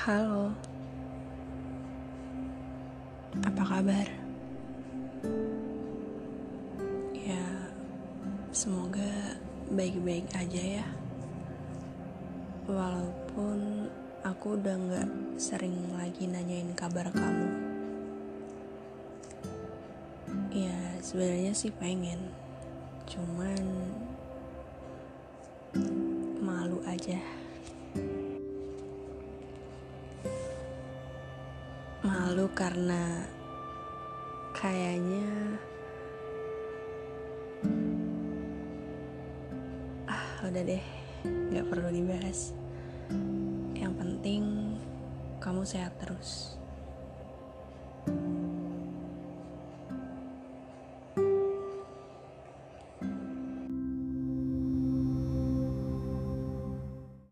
Halo, apa kabar? Ya, semoga baik-baik aja ya. Walaupun aku udah gak sering lagi nanyain kabar kamu. Ya, sebenarnya sih pengen, cuman malu aja. Malu karena kayaknya ah udah deh nggak perlu dibahas. Yang penting kamu sehat terus.